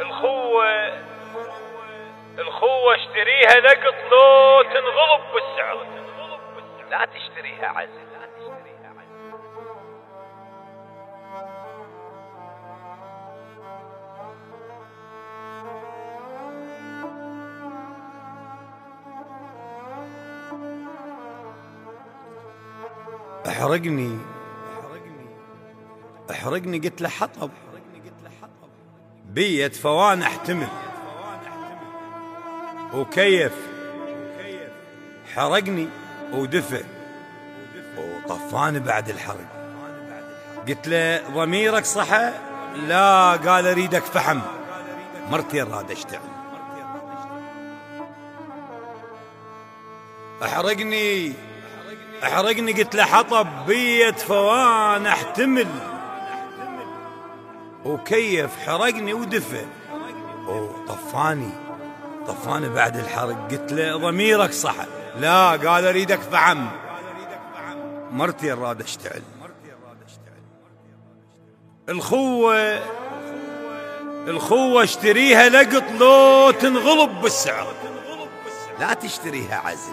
الخوة الخوة اشتريها لقط لو تنغلب بالسعر. لا تشتريها عزل أحرقني. أحرقني قلت له حطب. بيت فوان احتمل. وكيف؟ حرقني ودفى وطفاني بعد الحرق. قلت له ضميرك صحى لا. قال أريدك فحم. مرتي راد اشتعل. أحرقني. أحرقني. قلت له حطب. بيت فوان احتمل. وكيف حرقني ودفى وطفاني طفاني. بعد الحرق. قلت له ضميرك صح لا قال اريدك فعم مرتي الراد أشتعل. الخوة الخوة اشتريها لقط لو تنغلب بالسعر. لا تشتريها عزل.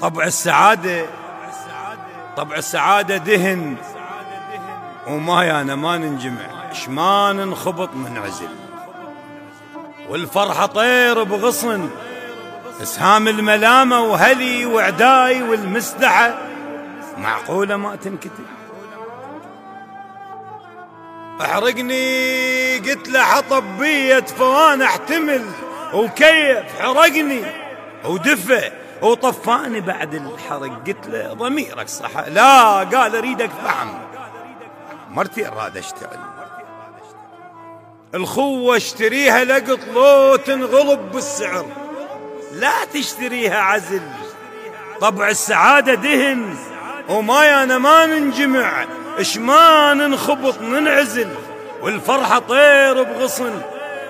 طبع السعادة. طبع السعادة دهن. وما يانا ما ننجمع. شما ننخبط من عزل والفرحة طير بغصن. إسهام الملامة وهلي وعداي والمسدحة معقولة ما تنكتب. أحرقني قلت له حطب بية فوان أحتمل. وكيف حرقني؟ ودفى وطفاني بعد الحرق. قلت له ضميرك صح؟ لا قال أريدك فحم مرتي أراد اشتغل الخوة اشتريها لقط لو تنغلب بالسعر. لا تشتريها عزل. طبع السعادة دهن. وما يانا ما ننجمع. اش ما ننخبط ننعزل. والفرحة طير بغصن.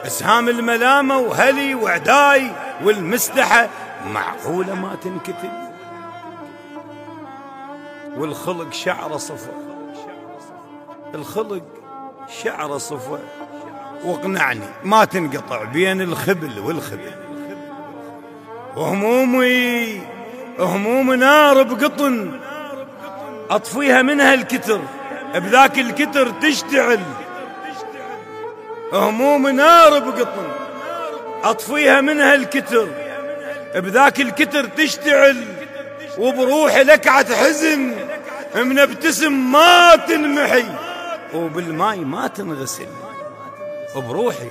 أسهام الملامة وهلي وعداي والمسدحة معقولة ما تنكتب؟ والخلق شعره صفا الخلق شعره صفا واقنعني ما تنقطع بين الخبل والخبل. وهمومي هموم نار بقطن. أطفيها منها الكتر بذاك الكتر تشتعل. هموم نار بقطن. أطفيها منها الكتر بذاك الكتر تشتعل وبروحي لكعة حزن من ابتسم ما تنمحي وبالماي ما تنغسل. بروحي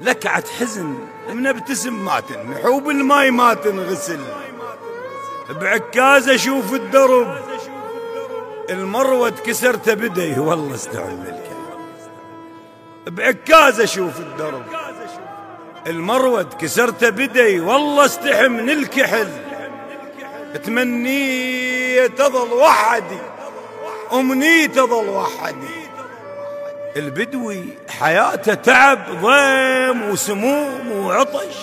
لكعة حزن من ابتسم ما تنمحي وبالماي ما تنغسل. بعكاز أشوف الدرب المروة كسرت بدي والله استعمل الكلام بعكاز أشوف الدرب المروة كسرت بدي والله استحي من الكحل. تمني تظل وحدي أمني تظل وحدي. البدوي حياته تعب ضيم وسموم وعطش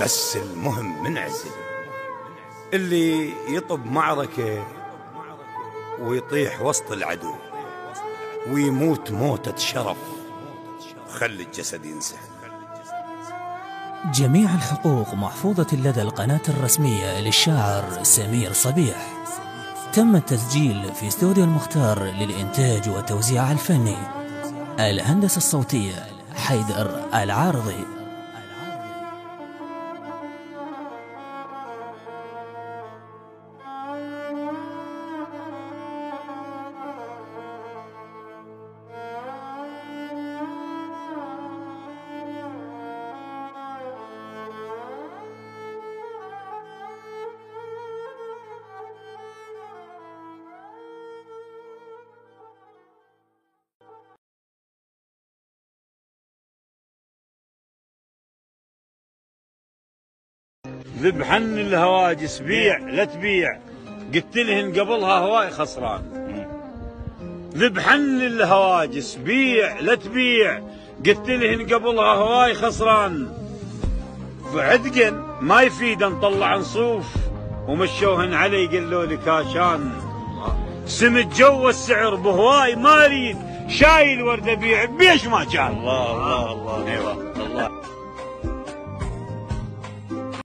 بس المهم منعزل. اللي يطب معركة ويطيح وسط العدو ويموت موتة شرف. خلي الجسد ينسحب. جميع الحقوق محفوظة لدى القناة الرسمية للشاعر سمير صبيح. تم التسجيل في استوديو المختار للإنتاج والتوزيع الفني. الهندسة الصوتية حيدر العارضي. ذبحن الهواجس بيع لا تبيع. قلت لهن قبلها هواي خسران. ذبحن الهواجس بيع لا تبيع. قلت لهن قبلها هواي خسران. بعدقن ما يفيد نطلع نصوف. ومشوهن علي قالوا لي كاشان. سمت جو السعر بهواي ما أريد. شايل ورد أبيع بيش ما كان الله. الله الله الله.